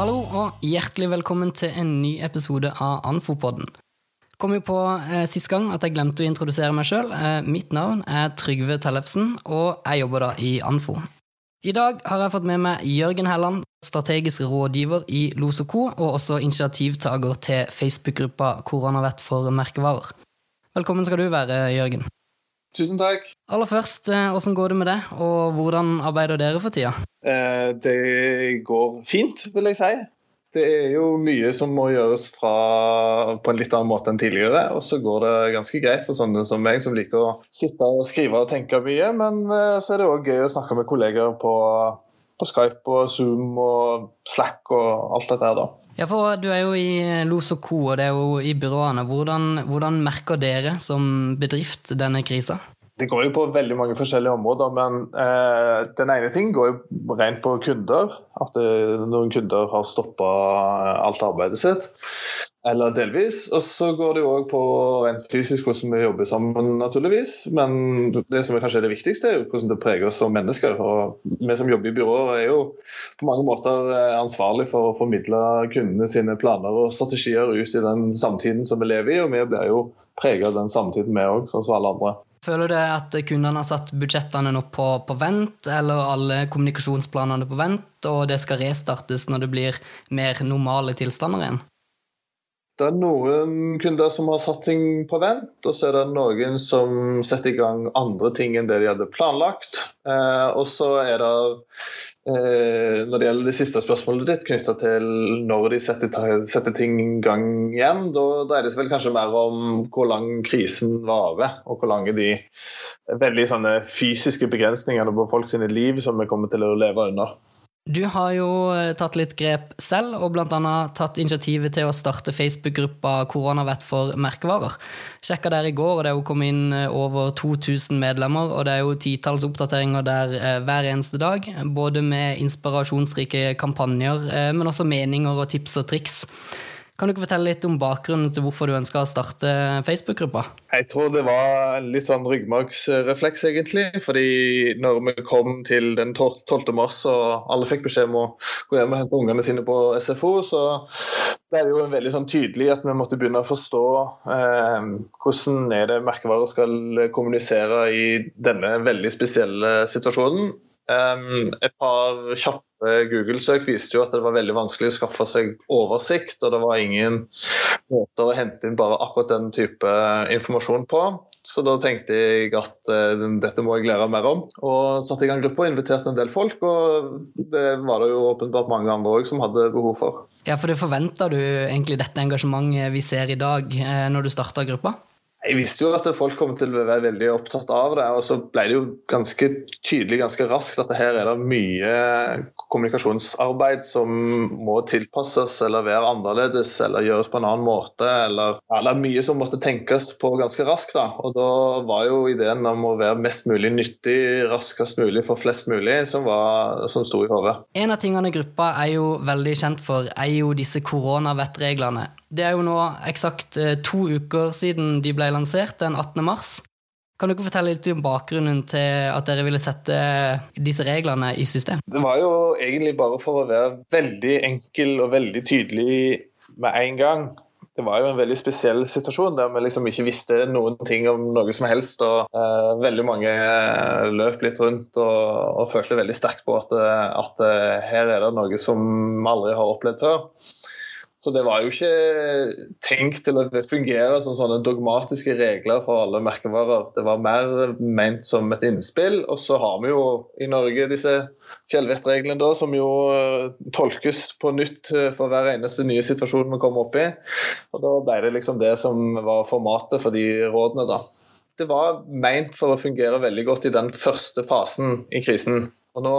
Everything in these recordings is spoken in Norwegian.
Hallo og hjertelig velkommen til en ny episode av Anfopodden. Kom jo på eh, sist gang at jeg glemte å introdusere meg sjøl. Eh, mitt navn er Trygve Tellefsen, og jeg jobber da i Anfo. I dag har jeg fått med meg Jørgen Helland, strategisk rådgiver i Los Co., og også initiativtaker til Facebook-gruppa Koronavett for merkevarer. Velkommen skal du være, Jørgen. Tusen takk. Aller først, hvordan åssen går det med deg, og hvordan arbeider dere for tida? Eh, det går fint, vil jeg si. Det er jo mye som må gjøres fra, på en litt annen måte enn tidligere. Og så går det ganske greit for sånne som meg, som liker å sitte og skrive og tenke mye. Men eh, så er det òg gøy å snakke med kolleger på, på Skype og Zoom og Slack og alt dette her, da. Ja, for Du er jo i Los og Co, og det er jo i byråene. Hvordan, hvordan merker dere som bedrift denne krisa? Det går jo på veldig mange forskjellige områder, men eh, den ene ting går jo rent på kunder. At det, noen kunder har stoppa alt arbeidet sitt, eller delvis. Og så går det jo òg på rent fysisk hvordan vi jobber sammen, naturligvis. Men det som er kanskje det viktigste, er jo hvordan det preger oss som mennesker. Og vi som jobber i byråer er jo på mange måter eh, ansvarlig for å formidle kundene sine planer og strategier ut i den samtiden som vi lever i, og vi blir jo preget av den samtiden vi òg, sånn som alle andre. Føler du at kundene har satt budsjettene nå på, på vent, eller alle kommunikasjonsplanene på vent, og det skal restartes når det blir mer normale tilstander igjen? Det er noen kunder som har satt ting på vent, og så er det noen som setter i gang andre ting enn det de hadde planlagt. Eh, og så er det Når det gjelder det siste spørsmålet ditt knytta til når de setter, setter ting i gang igjen, da dreier det seg vel kanskje mer om hvor lang krisen varer, og hvor lange de veldig sånne fysiske begrensningene på folk sine liv som vi kommer til å leve under. Du har jo eh, tatt litt grep selv, og bl.a. tatt initiativet til å starte Facebook-gruppa Koronavett for merkevarer. Sjekka der i går, og det er jo kommet inn eh, over 2000 medlemmer, og det er jo titalls oppdateringer der eh, hver eneste dag. Både med inspirasjonsrike kampanjer, men også meninger og tips og triks. Kan du ikke fortelle litt om bakgrunnen til hvorfor du ønska å starte Facebook-gruppa? Jeg tror det var litt sånn ryggmargsrefleks, egentlig. Fordi når vi kom til den 12. mars og alle fikk beskjed om å gå hjem og hente ungene sine på SFO, så ble det jo veldig sånn tydelig at vi måtte begynne å forstå eh, hvordan er det merkevarer skal kommunisere i denne veldig spesielle situasjonen. Um, et par kjappe Google-søk viste jo at det var veldig vanskelig å skaffe seg oversikt, og det var ingen måter å hente inn bare akkurat den type informasjon på. Så da tenkte jeg at uh, dette må jeg lære mer om, og satte i gang gruppa og inviterte en del folk. Og det var det jo åpenbart mange andre òg som hadde behov for. Ja, for det forventa du egentlig dette engasjementet vi ser i dag, eh, når du starta gruppa? Jeg visste jo at folk kom til å være veldig opptatt av det, og så ble det jo ganske tydelig ganske raskt at her er det mye kommunikasjonsarbeid som må tilpasses eller være annerledes eller gjøres på en annen måte. Eller, eller mye som måtte tenkes på ganske raskt. Da. Og da var jo ideen om å være mest mulig nyttig raskest mulig for flest mulig som, var, som sto i hodet. En av tingene gruppa er jo veldig kjent for, er jo disse koronavettreglene. Det er jo nå eksakt eh, to uker siden de ble lansert, den 18. mars. Kan du ikke fortelle litt om bakgrunnen til at dere ville sette disse reglene i system? Det var jo egentlig bare for å være veldig enkel og veldig tydelig med en gang. Det var jo en veldig spesiell situasjon der vi liksom ikke visste noen ting om noe som helst. og uh, Veldig mange eh, løp litt rundt og, og følte veldig sterkt på at, eh, at uh, her er det noe som vi aldri har opplevd før. Så det var jo ikke tenkt til å fungere som sånne dogmatiske regler for alle merkevarer. Det var mer ment som et innspill. Og så har vi jo i Norge disse fjellvettreglene da, som jo eh, tolkes på nytt eh, for hver eneste nye situasjon vi kommer opp i. Og da ble det liksom det som var formatet for de rådene, da. det var meint for å fungere veldig godt i den første fasen i krisen. Og Nå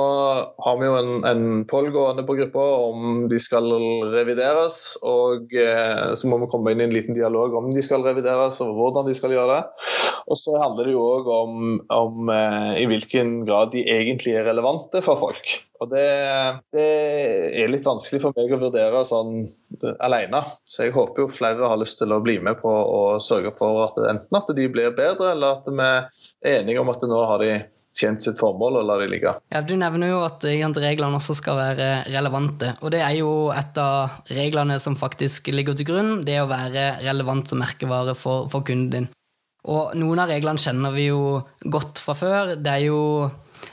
har vi jo en, en pågående på gruppa om de skal revideres. Og eh, så må vi komme inn i en liten dialog om de skal revideres og hvordan de skal gjøre det. Og så handler det jo òg om, om eh, i hvilken grad de egentlig er relevante for folk. Og det, det, er litt vanskelig for meg å vurdere sånn alene. Så jeg håper jo flere har lyst til å bli med på å sørge for at enten at de blir bedre, eller at vi er enige om at nå har de tjent sitt formål og la de ligge. Ja, Du nevner jo at reglene også skal være relevante. Og det er jo et av reglene som faktisk ligger til grunn, det å være relevant som merkevare for, for kunden din. Og noen av reglene kjenner vi jo godt fra før. Det er jo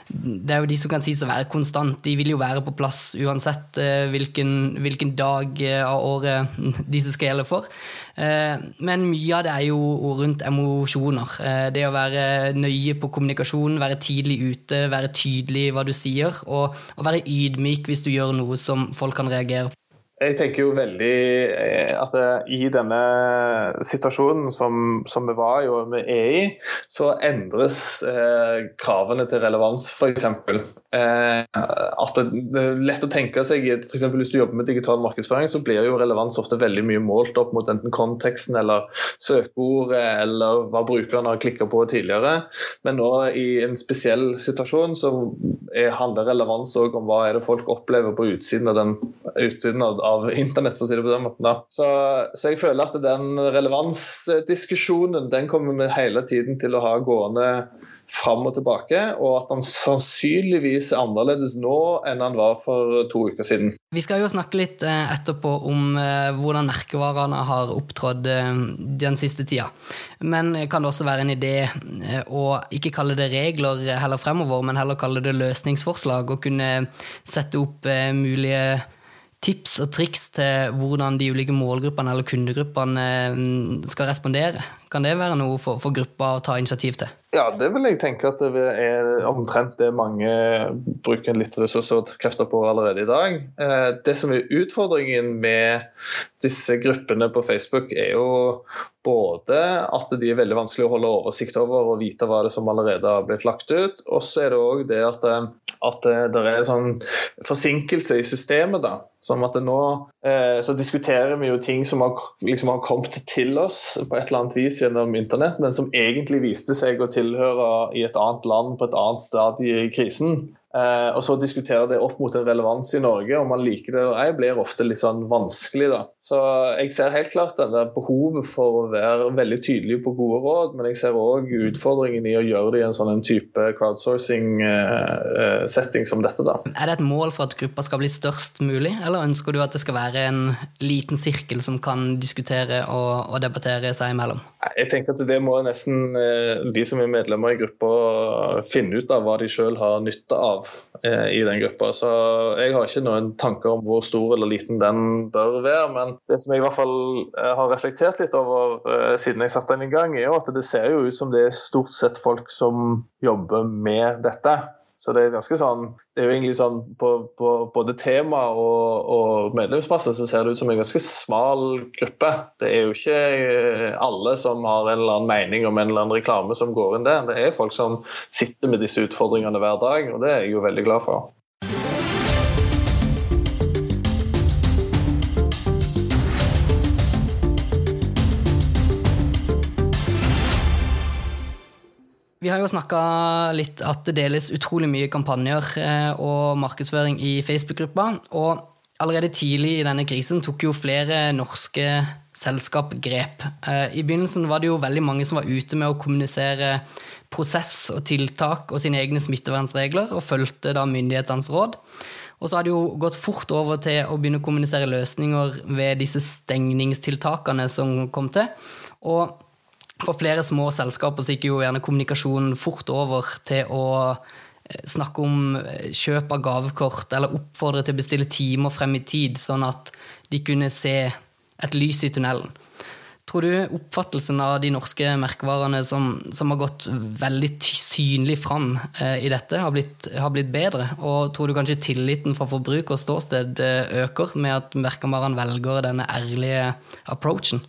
det er jo de som kan sies å være konstant. De vil jo være på plass uansett eh, hvilken, hvilken, dag eh, av året disse skal gjelde for. Eh, men mye av det er jo rundt emosjoner. Det å være nøye på kommunikasjon, være tidlig ute, være tydelig i hva du sier, og, og være ydmyk hvis du gjør noe som folk kan reagere på. Jeg tenker jo veldig eh, at i denne situasjonen som, som vi var i og med er i, så endres eh, kravene til relevans, f.eks. Eh, at det er lett å tenke seg f.eks. Hvis du jobber med digital markedsføring, så blir jo relevans ofte veldig mye målt opp mot enten konteksten eller søkeordet eller hva brukeren har klikka på tidligere. Men nå i en spesiell situasjon så er, handler relevans òg om hva er det folk opplever på utsiden av den utsiden av av internett, for å si det på den måten. Så, så jeg føler at den relevansdiskusjonen den kommer vi hele tiden til å ha gående fram og tilbake, og at han sannsynligvis er annerledes nå enn han var for to uker siden. Vi skal jo snakke litt eh, etterpå om eh, hvordan merkevarene har opptrådt eh, den siste tida. Men kan det også være en idé å ikke kalle det regler heller fremover, men heller kalle det løsningsforslag, og kunne sette opp mulige tips og triks til hvordan de ulike målgruppene eller kundegruppene mm, skal respondere? Kan det være noe for, for gruppa å ta initiativ til? Ja, det vil jeg tenke at det er omtrent det mange bruker litt ressurser og krefter på allerede i dag. Eh, det som er utfordringen med disse gruppene på Facebook, er jo både at de er veldig vanskelig å holde oversikt over og vite hva det er som allerede har blitt lagt ut, og så er det òg det at eh, at det, det er sånn forsinkelse i systemet. da, Sånn at nå eh, så diskuterer vi jo ting som har, liksom har, kommet til oss på et eller annet vis gjennom internett, men som egentlig viste seg å tilhøre i et annet land på et annet stadie i krisen. Eh, og så diskutere det opp mot en relevans i Norge, om man liker det eller ei, blir ofte litt sånn vanskelig. da. Så jeg ser helt klart denne behovet for å være veldig tydelig på gode råd, men jeg ser òg utfordringen i å gjøre det i en sånn en type crowdsourcing-setting eh, eh som dette. da. Er det et mål for at gruppa skal bli størst mulig, eller ønsker du at det skal være en liten sirkel som kan diskutere og, og debattere seg imellom? Jeg tenker at det må nesten eh, de som er medlemmer i gruppa finne ut av hva de sjøl har nytte av av eh, i den gruppa. Så jeg har ikke noen tanker om hvor stor eller liten den bør være. Men det som jeg i hvert fall eh, har reflektert litt over eh, siden jeg satte den i gang, er jo at det ser jo ut som det er stort sett folk som jobber med dette. Så det er ganske sånn Det er jo egentlig sånn på, på både tema og, og medlemsplasser så ser det ut som en ganske smal gruppe. Det er jo ikke eh, alle som har en eller annen mening om en eller annen reklame som går inn der. Det er folk som sitter med disse utfordringene hver dag, og det er jeg jo veldig glad for. Vi har jo snakka litt at det deles utrolig mye kampanjer eh, og markedsføring i Facebook-gruppa. Og allerede tidlig i denne krisen tok jo flere norske selskap grep. Eh, I begynnelsen var det jo veldig mange som var ute med å kommunisere prosess og tiltak og sine egne smittevernregler, og fulgte da myndighetenes råd. Og så har det jo gått fort over til å begynne å kommunisere løsninger ved disse stengningstiltakene som kom til. Og for flere små selskaper så gikk jo gjerne kommunikasjonen fort over til å eh, snakke om eh, kjøp av gavekort eller oppfordre til å bestille timer frem i tid, sånn at de kunne se et lys i tunnelen. Tror du oppfattelsen av de norske merkevarene som, som har gått veldig synlig fram eh, i dette, har blitt, har blitt, bedre? Og tror du kanskje tilliten fra forbruk og ståsted eh, øker med at merkevarene velger denne ærlige approachen?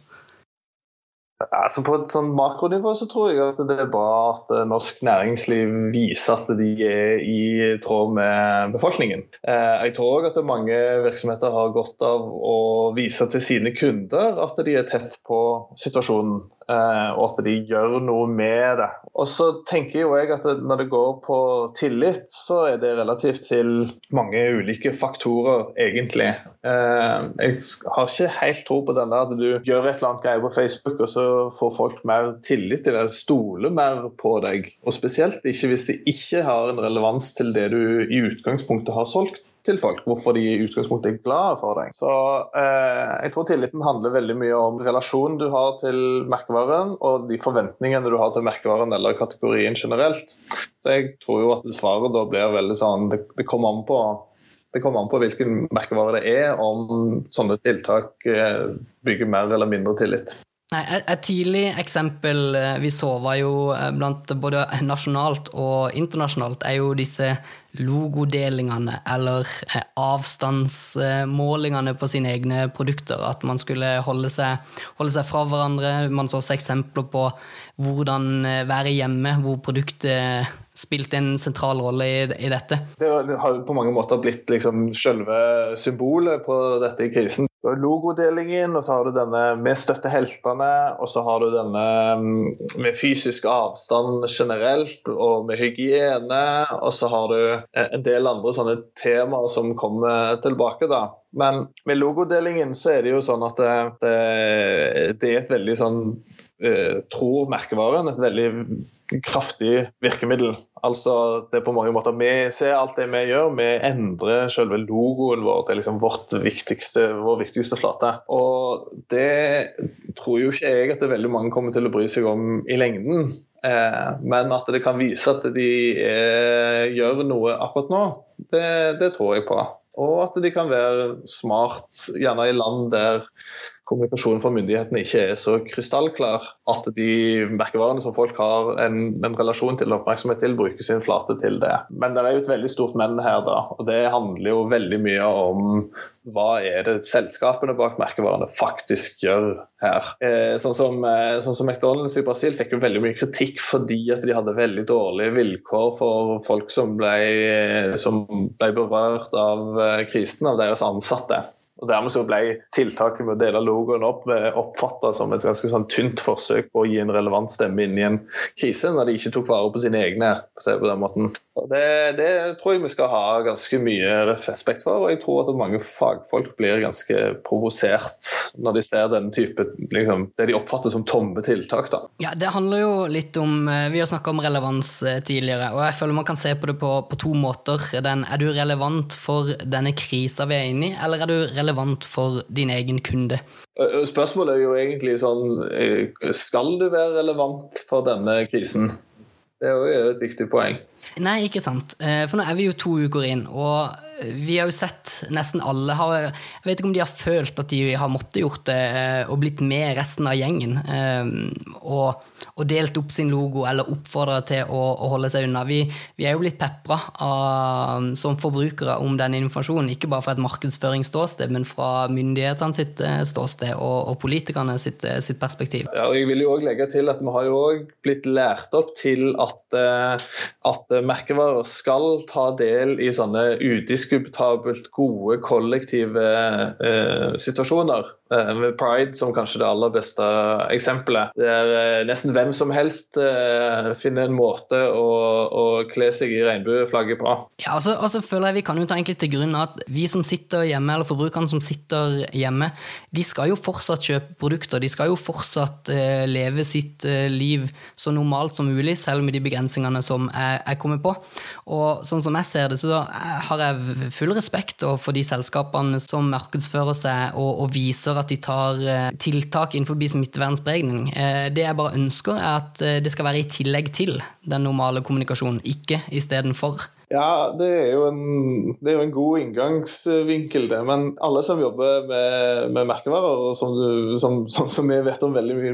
Altså På et sånn makronivå så tror jeg at det er bra at eh, norsk næringsliv viser at de er i tråd med befolkningen. Eh, jeg tror òg at mange virksomheter har godt av å vise til sine kunder at de er tett på situasjonen. Eh, og at de gjør noe med det. Og så tenker jo jeg at når det går på tillit, så er det relativt til mange ulike faktorer, egentlig. Eh, jeg har ikke helt tro på den der at du gjør et eller annet greie på Facebook, og så får folk mer tillit til deg, stoler mer på deg. Og spesielt ikke hvis det ikke har en relevans til det du i utgangspunktet har solgt til folk, hvorfor de i utgangspunktet er glad for deg. Så eh, jeg tror tilliten handler veldig mye om relasjonen du har til merkevaren, og de forventningene du har til merkevaren eller kategorien generelt. Så jeg tror jo at svaret da blir veldig sånn Det, det kommer an på det kommer an på hvilken merkevare det er, om sånne tiltak eh, bygger mer eller mindre tillit. Nei, et tidlig eksempel eh, vi så var jo eh, blant både nasjonalt og internasjonalt, er jo disse logodelingene eller eh, avstandsmålingene på sine egne produkter. At man skulle holde seg, holde seg fra hverandre. Man så også eksempler på hvordan være hjemme, hvor produktet spilte en sentral rolle i, i dette. Det har på mange måter blitt liksom selve symbolet på dette i krisen. Du har logodelingen, og så har du denne med støtte heltene, og så har du denne mm, med fysisk avstand generelt, og med hygiene, og så har du en del andre sånne temaer som kommer tilbake. da. Men med logodelingen så er det jo sånn at det, det, det er et veldig sånn uh, tror merkevaren, et veldig kraftig virkemiddel. Altså, det er på mange måter Vi ser alt det vi gjør, vi endrer selve logoen vår til liksom vårt viktigste, vår viktigste flate. Og det tror jo ikke jeg at det er veldig mange kommer til å bry seg om i lengden. Eh, men at det kan vise at de eh, gjør noe akkurat nå, det, det tror jeg på. Og at de kan være smart, gjerne i land der kommunikasjonen fra myndighetene ikke er så krystallklar at de merkevarene som folk har en, en relasjon til og oppmerksomhet til, bruker sin flate til det. Men det er jo et veldig stort men her, da. Og det handler jo veldig mye om hva er det selskapene bak merkevarene faktisk gjør her. Eh, sånn, som, eh, sånn, som, McDonald's i Brasil fikk jo veldig mye kritikk fordi at de hadde veldig dårlige vilkår for folk som ble, som ble berørt av eh, krisen, av deres ansatte. Og Dermed så ble tiltaket med å dele logoen opp eh, oppfatta som et ganske sånn tynt forsøk på å gi en relevant stemme inn i en krise, når de ikke tok vare på sine egne. på den måten. Det, det, tror jeg vi skal ha ganske mye respekt for, og jeg tror at mange fagfolk blir ganske provosert når de ser denne type liksom, det de oppfatter som tomme tiltak. Da. Ja, Det handler jo litt om eh, Vi har snakka om relevans eh, tidligere, og jeg føler man kan se på det på, på to måter. Den, er du relevant for denne krisa vi er inne i, eller er du relevant relevant for din egen kunde? Spørsmålet er jo egentlig sånn Skal du være relevant for denne krisen? Det er jo et viktig poeng. Nei, ikke sant. For nå er vi jo to uker inn, og vi har jo sett nesten alle har, Jeg vet ikke om de har følt at de har måttet gjort det og blitt med resten av gjengen. Og og delt opp sin logo eller oppfordra til å, å, holde seg unna. Vi, vi er jo blitt pepra som forbrukere om den informasjonen, ikke bare fra et markedsføringsståsted, men fra myndighetene sitt eh, ståsted og, og politikerne sitt, eh, sitt, perspektiv. Ja, og jeg vil jo også legge til at Vi har jo også blitt lært opp til at, eh, at merkevarer skal ta del i sånne udiskutabelt gode kollektive eh, situasjoner. Eh, med Pride som kanskje det aller beste eksempelet. Der eh, nesten hvem som helst eh, finner en måte å, å kle seg i regnbueflagget på. Ja, og så altså, altså, føler jeg Vi kan jo ta egentlig til grunn at vi som sitter hjemme, eller forbrukerne som sitter hjemme, de skal jo fortsatt kjøpe produkter. De skal jo fortsatt leve sitt liv så normalt som mulig, selv med de begrensningene som jeg, jeg kommer på. Og sånn som jeg ser det, så har jeg full respekt for de selskapene som markedsfører seg og, og viser at de tar eh, tiltak innenfor smittevernspregning. Eh, det jeg bare ønsker, er at eh, det skal være i tillegg til den normale kommunikasjonen, ikke istedenfor. Ja, det er, en, det er jo en god inngangsvinkel, det. Men alle som jobber med, med merkevarer, som, du, som, som, som vi vet, veldig mye,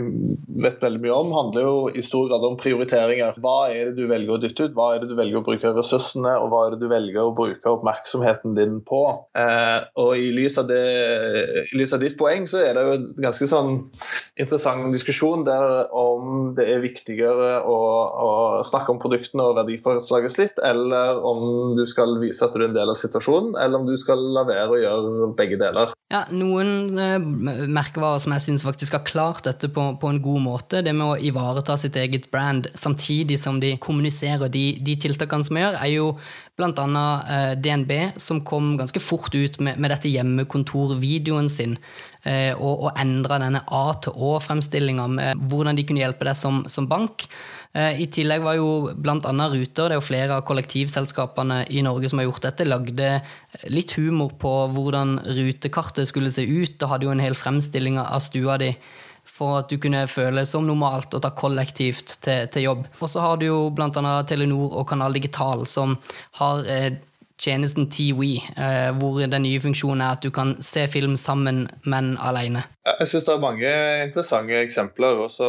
vet, veldig mye, om, handler jo i stor grad om prioriteringer. Hva er det du velger å dytte ut, hva er det du velger å bruke ressursene, og hva er det du velger å bruke oppmerksomheten din på. Eh, og i lys, det, i lys, av ditt poeng, så er det jo en ganske sånn interessant diskusjon der om det er viktigere å, å snakke om produktene og verdiforslaget slitt, eller om du skal vise at du er en del av situasjonen, eller om du skal la være å gjøre begge deler. Ja, Noen eh, merkevarer som jeg syns faktisk har klart dette på, på, en god måte, det med å ivareta sitt eget brand samtidig som de kommuniserer de, de tiltakene som vi gjør, er jo bl.a. Eh, DNB, som kom ganske fort ut med, med dette hjemmekontorvideoen sin og, og endra denne A-til-Å-fremstillinga med hvordan de kunne hjelpe deg som, som bank. Eh, I tillegg var jo bl.a. Ruter, det er jo flere av kollektivselskapene i Norge som har gjort dette, lagde litt humor på hvordan rutekartet skulle se ut, og hadde jo en hel fremstilling av stua di for at du kunne føle som normalt å ta kollektivt til, til jobb. Og så har du jo bl.a. Telenor og Kanal Digital, som har eh, tjenesten TWE, eh, hvor den nye funksjonen er at du kan se film sammen, men alene. Jeg synes det er mange interessante eksempler. og så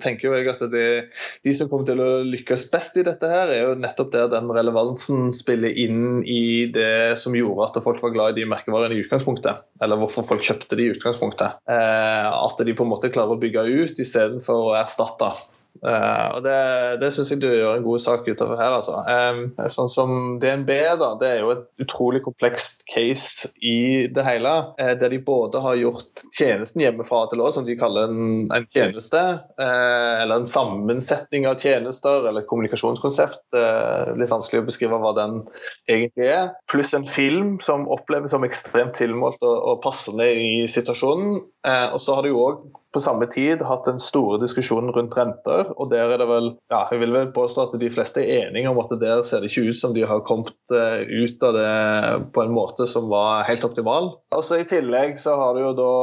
tenker jeg at de, De som kommer til å lykkes best i dette, her, er jo nettopp der den relevansen spiller inn i det som gjorde at folk var glad i de merkevarene i utgangspunktet. Eller hvorfor folk kjøpte de i utgangspunktet. Eh, at de på en måte klarer å bygge ut istedenfor å erstatte. Uh, og Det, det syns jeg du gjør en god sak utover her. altså. Um, sånn som DNB, da, det er jo et utrolig komplekst case i det hele. Uh, der de både har gjort tjenesten hjemmefra til lås, som de kaller en, en tjeneste, uh, eller en sammensetning av tjenester, eller et kommunikasjonskonsept. litt vanskelig å beskrive hva den egentlig er. Pluss en film som oppleves som ekstremt tilmålt og, og passende i situasjonen. og så har de jo òg på samme tid hatt den store diskusjonen rundt renter. og der er det vel, ja, Jeg vil vel påstå at de fleste er enige om at der ser det ikke ut som de har kommet eh, ut av det på en måte som var helt optimal. Og så I tillegg så har du jo da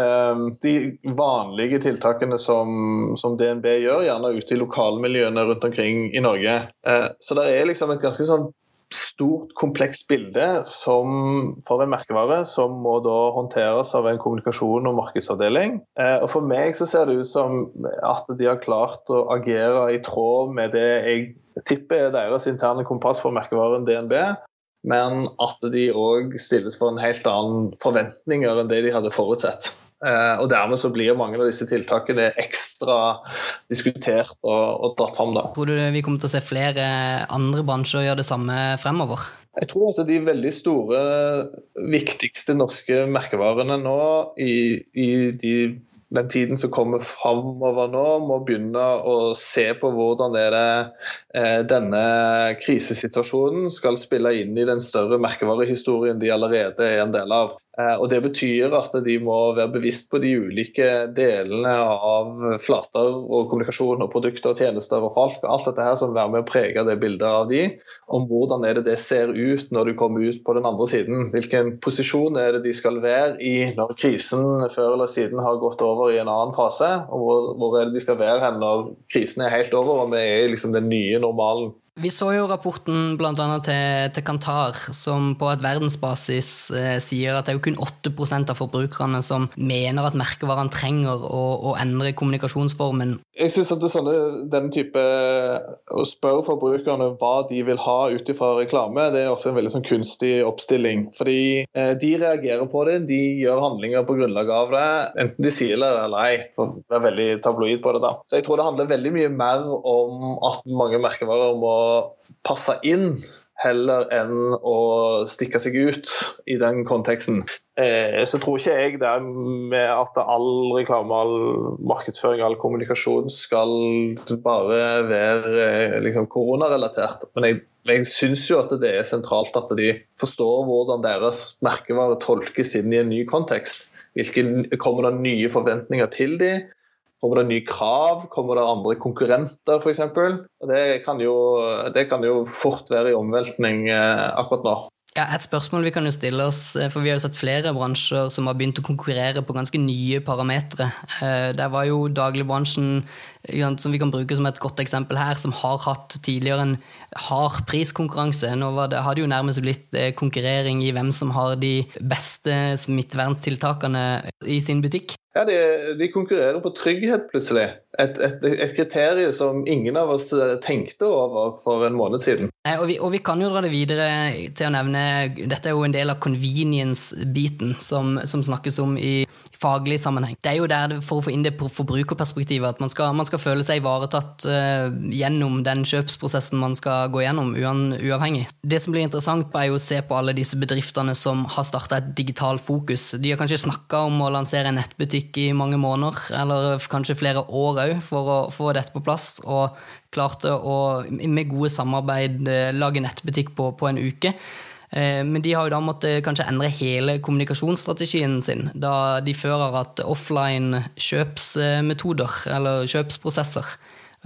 eh, de vanlige tiltakene som, som, DNB gjør, gjerne ute i lokalmiljøene rundt omkring i Norge. Eh, så det er liksom et ganske sånn stort, komplekst bilde som, for en merkevare som må da håndteres av en kommunikasjon og markedsavdeling. Eh, og For meg så ser det ut som at de har klart å agere i tråd med det jeg tipper er deres interne kompass for merkevaren DNB, men at de òg stilles for en helt annen forventninger enn det de hadde forutsett. Uh, og Dermed så blir mange av disse tiltakene ekstra diskutert og, og dratt fram. Da. Tror du vi kommer til å se flere andre bransjer gjøre det samme fremover? Jeg tror at de veldig store, viktigste norske merkevarene nå i, i de den tiden som kommer framover nå, må begynne å se på hvordan er det eh, denne krisesituasjonen skal spille inn i den større merkevarehistorien de allerede er en del av. Eh, og Det betyr at de må være bevisst på de ulike delene av flater og kommunikasjon og produkter og tjenester og folk. Alt dette her som være med å prege det bildet av de, om hvordan er det det ser ut når du kommer ut på den andre siden. Hvilken posisjon er det de skal være i når krisen før eller siden har gått over i en annen fase. og Hvor, hvor er det de skal være når krisen er helt over og vi er i liksom den nye normalen. Vi så jo rapporten bl.a. Til, til Kantar, som på et verdensbasis eh, sier at det er jo kun 8% av forbrukerne som mener at merkevarene trenger å, å, endre kommunikasjonsformen. Jeg synes at det er sånne, den type Å spørre forbrukerne hva de vil ha ut ifra reklame, det er ofte en veldig sånn kunstig oppstilling. Fordi eh, de reagerer på det, de gjør handlinger på grunnlag av det, enten de sier det eller ei. For det er veldig tabloid på det da. Så jeg tror det handler veldig mye mer om at mange merkevarer må passe inn heller enn å stikke seg ut i den konteksten. Eh, så tror ikke jeg det med at all reklame, all markedsføring, all kommunikasjon skal bare være eh, liksom, koronarelatert. Men jeg, jeg syns jo at det er sentralt at de forstår hvordan deres merkevare tolkes inn i en ny kontekst. Hvilke, kommer det nye forventninger til dem? Kommer det nye krav? Kommer det andre konkurrenter, f.eks.? Det, det kan jo fort være i omveltning eh, akkurat nå. Ja, et spørsmål vi kan jo stille oss, eh, for vi har jo sett flere bransjer som har begynt å konkurrere på ganske nye parametere. Eh, der var jo dagligbransjen som vi kan bruke som et godt eksempel her, som har hatt tidligere en hard priskonkurranse. Nå det, har det jo nærmest blitt eh, konkurrering i hvem som har de beste smitteverntiltakene i sin butikk. Ja, de, de konkurrerer på trygghet, plutselig. Et, et, et kriterium som ingen av oss eh, tenkte over for en måned siden. Og vi, og vi, kan jo dra det videre til å nevne Dette er jo en del av convenience-biten som, som, snakkes om i faglig sammenheng. Det er jo der for å få inn det forbrukerperspektivet at man skal, man skal føle seg ivaretatt uh, gjennom den kjøpsprosessen man skal gå gjennom, uavhengig. Det som blir interessant, er jo å se på alle disse bedriftene som har starta et digitalt fokus. De har kanskje snakka om å lansere en nettbutikk i mange måneder, eller kanskje flere år òg, for å få dette på plass. og klarte å, med gode samarbeid, eh, lage nettbutikk på, på en uke. Eh, men de har jo da måttet kanskje endre hele kommunikasjonsstrategien sin, da de før har hatt offline kjøpsmetoder, eller kjøpsprosesser.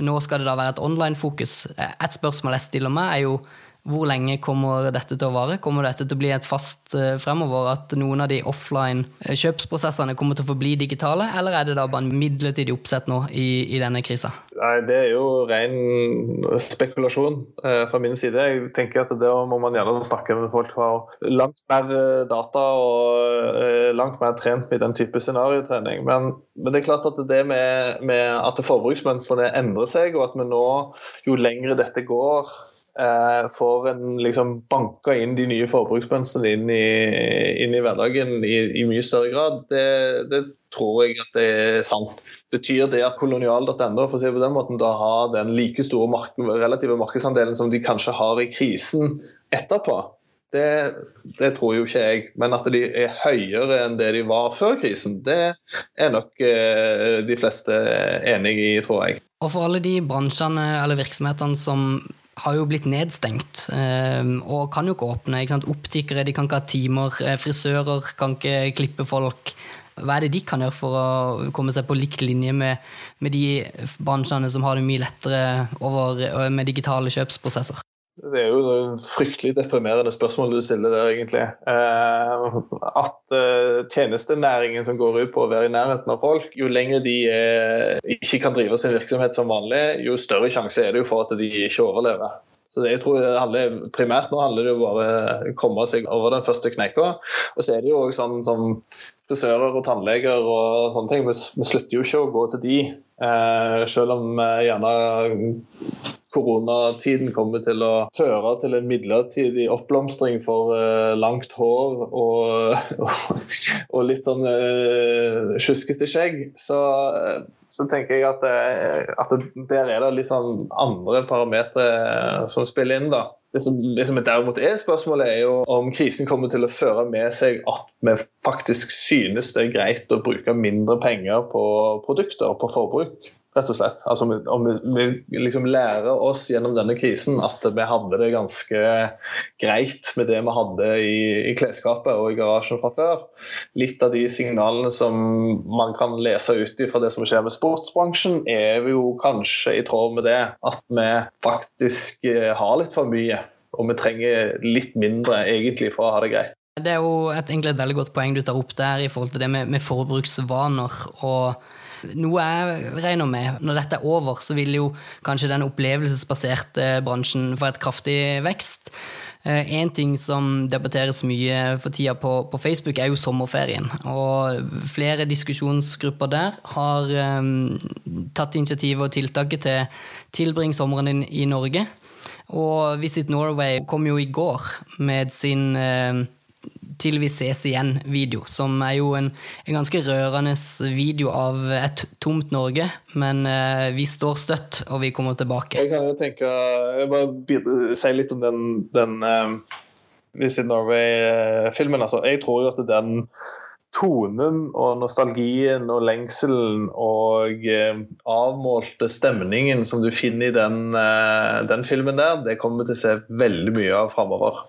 Nå skal det da være et online-fokus. Et spørsmål jeg stiller meg, er jo hvor lenge kommer dette til å vare? Kommer dette til å bli et fast uh, fremover? At noen av de offline kjøpsprosessene kommer til å forbli digitale, eller er det da bare en midlertidig oppsett nå i, i denne krisa? Nei, Det er jo ren spekulasjon eh, fra min side. Jeg tenker at det må man gjerne snakke med folk som langt mer data og langt mer trent med den type scenariotrening. Men, men, det er klart at det med, med at forbruksmønstrene endrer seg, og at vi nå, jo lengre dette går eh, får en liksom banka inn de nye forbruksmønstrene inn inn i hverdagen i, i, mye større grad, det, det, tror jeg at det er sant. Betyr det at kolonial.no for å si på den måten, da har den like store mark relative markedsandelen som de kanskje har i krisen etterpå? Det, det, tror jo ikke jeg. Men at de er høyere enn det de var før krisen, det er nok eh, de fleste enig i, tror jeg. Og for alle de bransjene eller virksomhetene som har jo blitt nedstengt eh, og kan jo ikke åpne. Ikke Optikere de kan ikke ha timer, eh, frisører kan ikke klippe folk. Hva er det de kan gjøre for å komme seg på lik linje med, med de bransjene som har det mye lettere over, med digitale kjøpsprosesser? Det er jo et fryktelig deprimerende spørsmål du stiller der, egentlig. Eh, at eh, tjenestenæringen som går ut på å være i nærheten av folk, jo lenger de eh, ikke kan drive sin virksomhet som vanlig, jo større sjanse er det jo for at de ikke overlever. Så det, jeg tror handler, Primært nå handler det jo bare om å komme seg over den første kneika. Og så er det jo også sånn som frisører og tannleger og sånne ting. Vi, slutter jo ikke å gå til de, selv om gjerne koronatiden kommer til å føre til en midlertidig oppblomstring for uh, langt hår og, og, og litt sånn uh, sjuskete skjegg, så, uh, så, tenker jeg at, at der er det litt sånn andre parametere som spiller inn. da. Det som, det som derimot er spørsmålet, er jo om krisen kommer til å føre med seg at vi faktisk synes det er greit å bruke mindre penger på produkter, på forbruk rett og slett. Altså, om vi, liksom lærer oss gjennom denne krisen at vi hadde det ganske greit med det vi hadde i, i klesskapet og i garasjen fra før. Litt av de signalene som man kan lese ut fra det som skjer med sportsbransjen, er jo kanskje i tråd med det at vi faktisk eh, har litt for mye. Og vi trenger litt mindre egentlig for å ha det greit. Det er jo et, egentlig et veldig godt poeng du tar opp der i forhold til det med, med forbruksvaner. og noe jeg regner med, når dette er over, så vil jo kanskje den opplevelsesbaserte bransjen få et kraftig vekst. En eh, ting som debatteres mye for tida på, på, Facebook, er jo sommerferien. Og flere diskusjonsgrupper der har um, tatt initiativet og tiltaket til tilbring sommeren din i Norge. Og Visit Norway kom jo i går med sin uh, til vi ses igjen-video, som er jo en, en, ganske rørende video av et tomt Norge. Men eh, vi står støtt, og vi kommer tilbake. Jeg kan jo tenke Jeg bare si litt om den, den uh, Visit Norway-filmen. Altså, jeg tror jo at den tonen og nostalgien og lengselen og eh, avmålte stemningen som du finner i den, eh, den filmen der, det kommer vi til å se veldig mye av framover.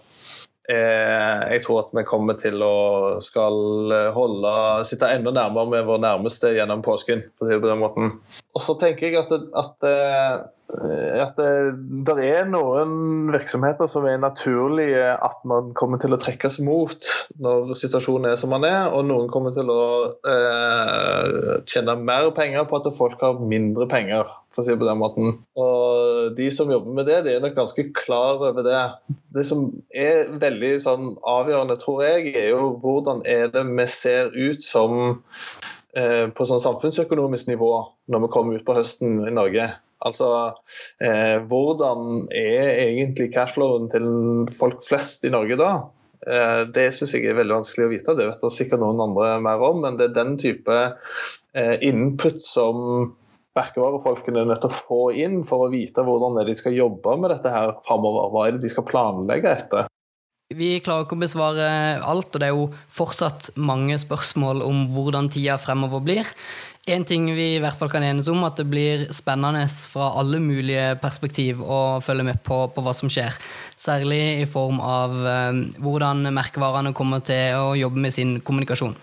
Eh, jeg tror at vi kommer til å skal holde, sitte enda nærmere med vår nærmeste gjennom påsken. for å si det på den måten. Og så tenker jeg at, at, eh, at det, er noen virksomheter som er naturlige at man kommer til å trekkes mot når situasjonen er som den er, og noen kommer til å eh, tjene mer penger på at folk har mindre penger, for å si det på den måten. Og de som jobber med det, de er nok ganske klar over det. Det som er veldig sånn avgjørende, tror jeg, er jo hvordan er det vi ser ut som på sånn samfunnsøkonomisk nivå når vi kommer ut på høsten i Norge. Altså, eh, Hvordan er egentlig cashflowen til folk flest i Norge da? Eh, det syns jeg er veldig vanskelig å vite, det vet det sikkert noen andre mer om. Men det er den type eh, input som merkevarefolkene er nødt til å få inn for å vite hvordan de skal jobbe med dette her framover. Hva er det de skal planlegge etter? Vi klarer ikke å besvare alt, og det er jo fortsatt mange spørsmål om hvordan tida fremover blir. En ting vi i hvert fall kan enes om, at det blir spennende fra alle mulige perspektiv å følge med på, på hva som skjer. Særlig i form av eh, hvordan merkevarene kommer til å jobbe med sin kommunikasjon.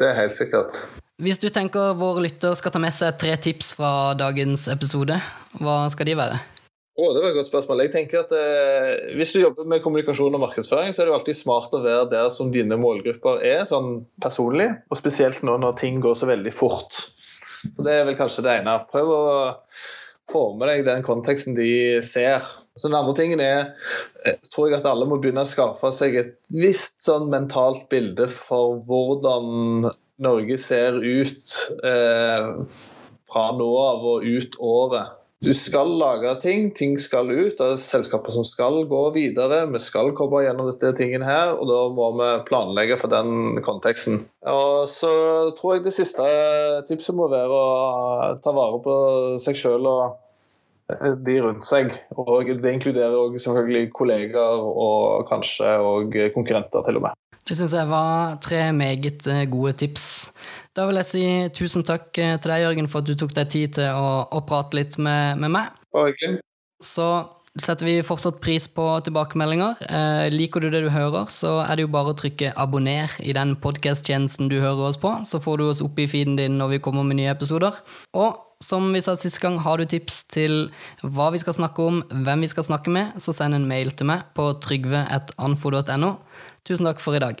Det er helt sikkert. Hvis du tenker vår lytter skal ta med seg tre tips fra dagens episode, hva skal de være? Å, det var et godt spørsmål. Jeg tenker at eh, Hvis du jobber med kommunikasjon og markedsføring, så er det jo alltid smart å være der som dine målgrupper er, sånn personlig. Og spesielt nå når ting går så veldig fort. Så Det er vel kanskje det ene. Prøv å med deg den konteksten de ser. Så Den andre tingen er eh, tror jeg at alle må begynne å skaffe seg et visst sånn mentalt bilde for hvordan Norge ser ut eh, fra nå av og ut året. Du skal lage ting, ting skal ut. Det er selskaper som skal gå videre. Vi skal komme gjennom dette tingen her, og da må vi planlegge for den konteksten. Og så tror jeg det siste tipset må være å ta vare på seg sjøl og de rundt seg. Og det inkluderer òg selvfølgelig kollegaer og kanskje òg konkurrenter, til og med. Det syns jeg var tre meget eh, gode tips. Da vil jeg si tusen takk eh, til deg, Jørgen, for at du tok deg tid til å, å prate litt med, med meg. Okay. Så setter vi fortsatt pris på tilbakemeldinger. Eh, liker du det du hører, så er det jo bare å trykke 'abonner' i den podkast-tjenesten du hører oss på, så får du oss opp i feeden din når vi kommer med nye episoder. Og som vi sa sist gang, har du tips til hva vi skal snakke om, hvem vi skal snakke med, så send en mail til meg på trygve.anfo.no. Tusen takk for i dag.